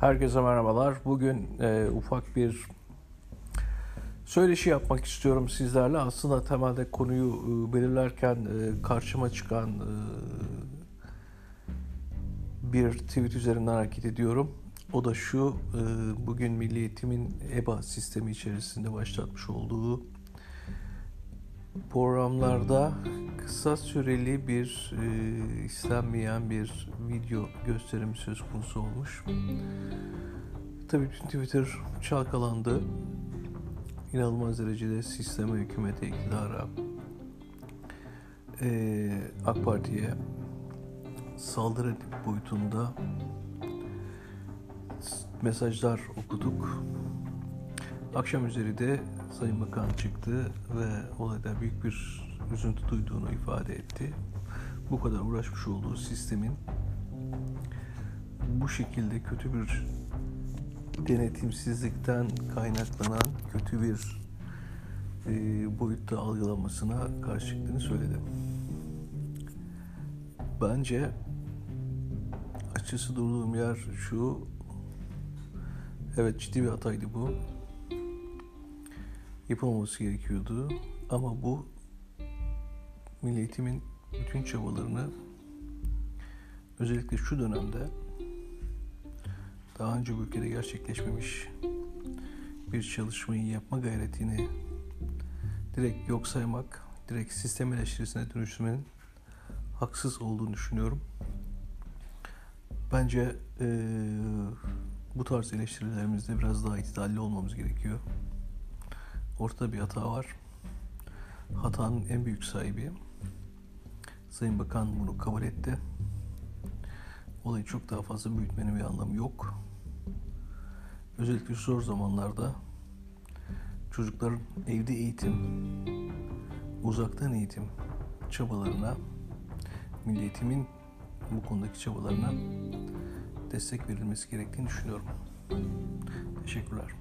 Herkese merhabalar. Bugün e, ufak bir söyleşi yapmak istiyorum sizlerle. Aslında temelde konuyu e, belirlerken e, karşıma çıkan e, bir tweet üzerinden hareket ediyorum. O da şu, e, bugün Milli Eğitim'in EBA sistemi içerisinde başlatmış olduğu programlarda kısa süreli bir e, istenmeyen bir video gösterimi söz konusu olmuş. Tabii Twitter çalkalandı. İnanılmaz derecede sisteme, hükümete, iktidara, e, AK Parti'ye saldırı boyutunda mesajlar okuduk. Akşam üzeri de Sayın Bakan çıktı ve olayda büyük bir üzüntü duyduğunu ifade etti. Bu kadar uğraşmış olduğu sistemin bu şekilde kötü bir denetimsizlikten kaynaklanan kötü bir e, boyutta algılanmasına karşı çıktığını söyledi. Bence açısı durduğum yer şu evet ciddi bir hataydı bu yapılmaması gerekiyordu. Ama bu Milli Eğitim'in bütün çabalarını özellikle şu dönemde daha önce bu ülkede gerçekleşmemiş bir çalışmayı yapma gayretini direkt yok saymak, direkt sistem eleştirisine dönüştürmenin haksız olduğunu düşünüyorum. Bence e, bu tarz eleştirilerimizde biraz daha itidalli olmamız gerekiyor. Ortada bir hata var. Hatanın en büyük sahibi Sayın Bakan bunu kabul etti. Olayı çok daha fazla büyütmenin bir anlamı yok. Özellikle zor zamanlarda çocukların evde eğitim, uzaktan eğitim çabalarına, milli eğitimin bu konudaki çabalarına destek verilmesi gerektiğini düşünüyorum. Teşekkürler.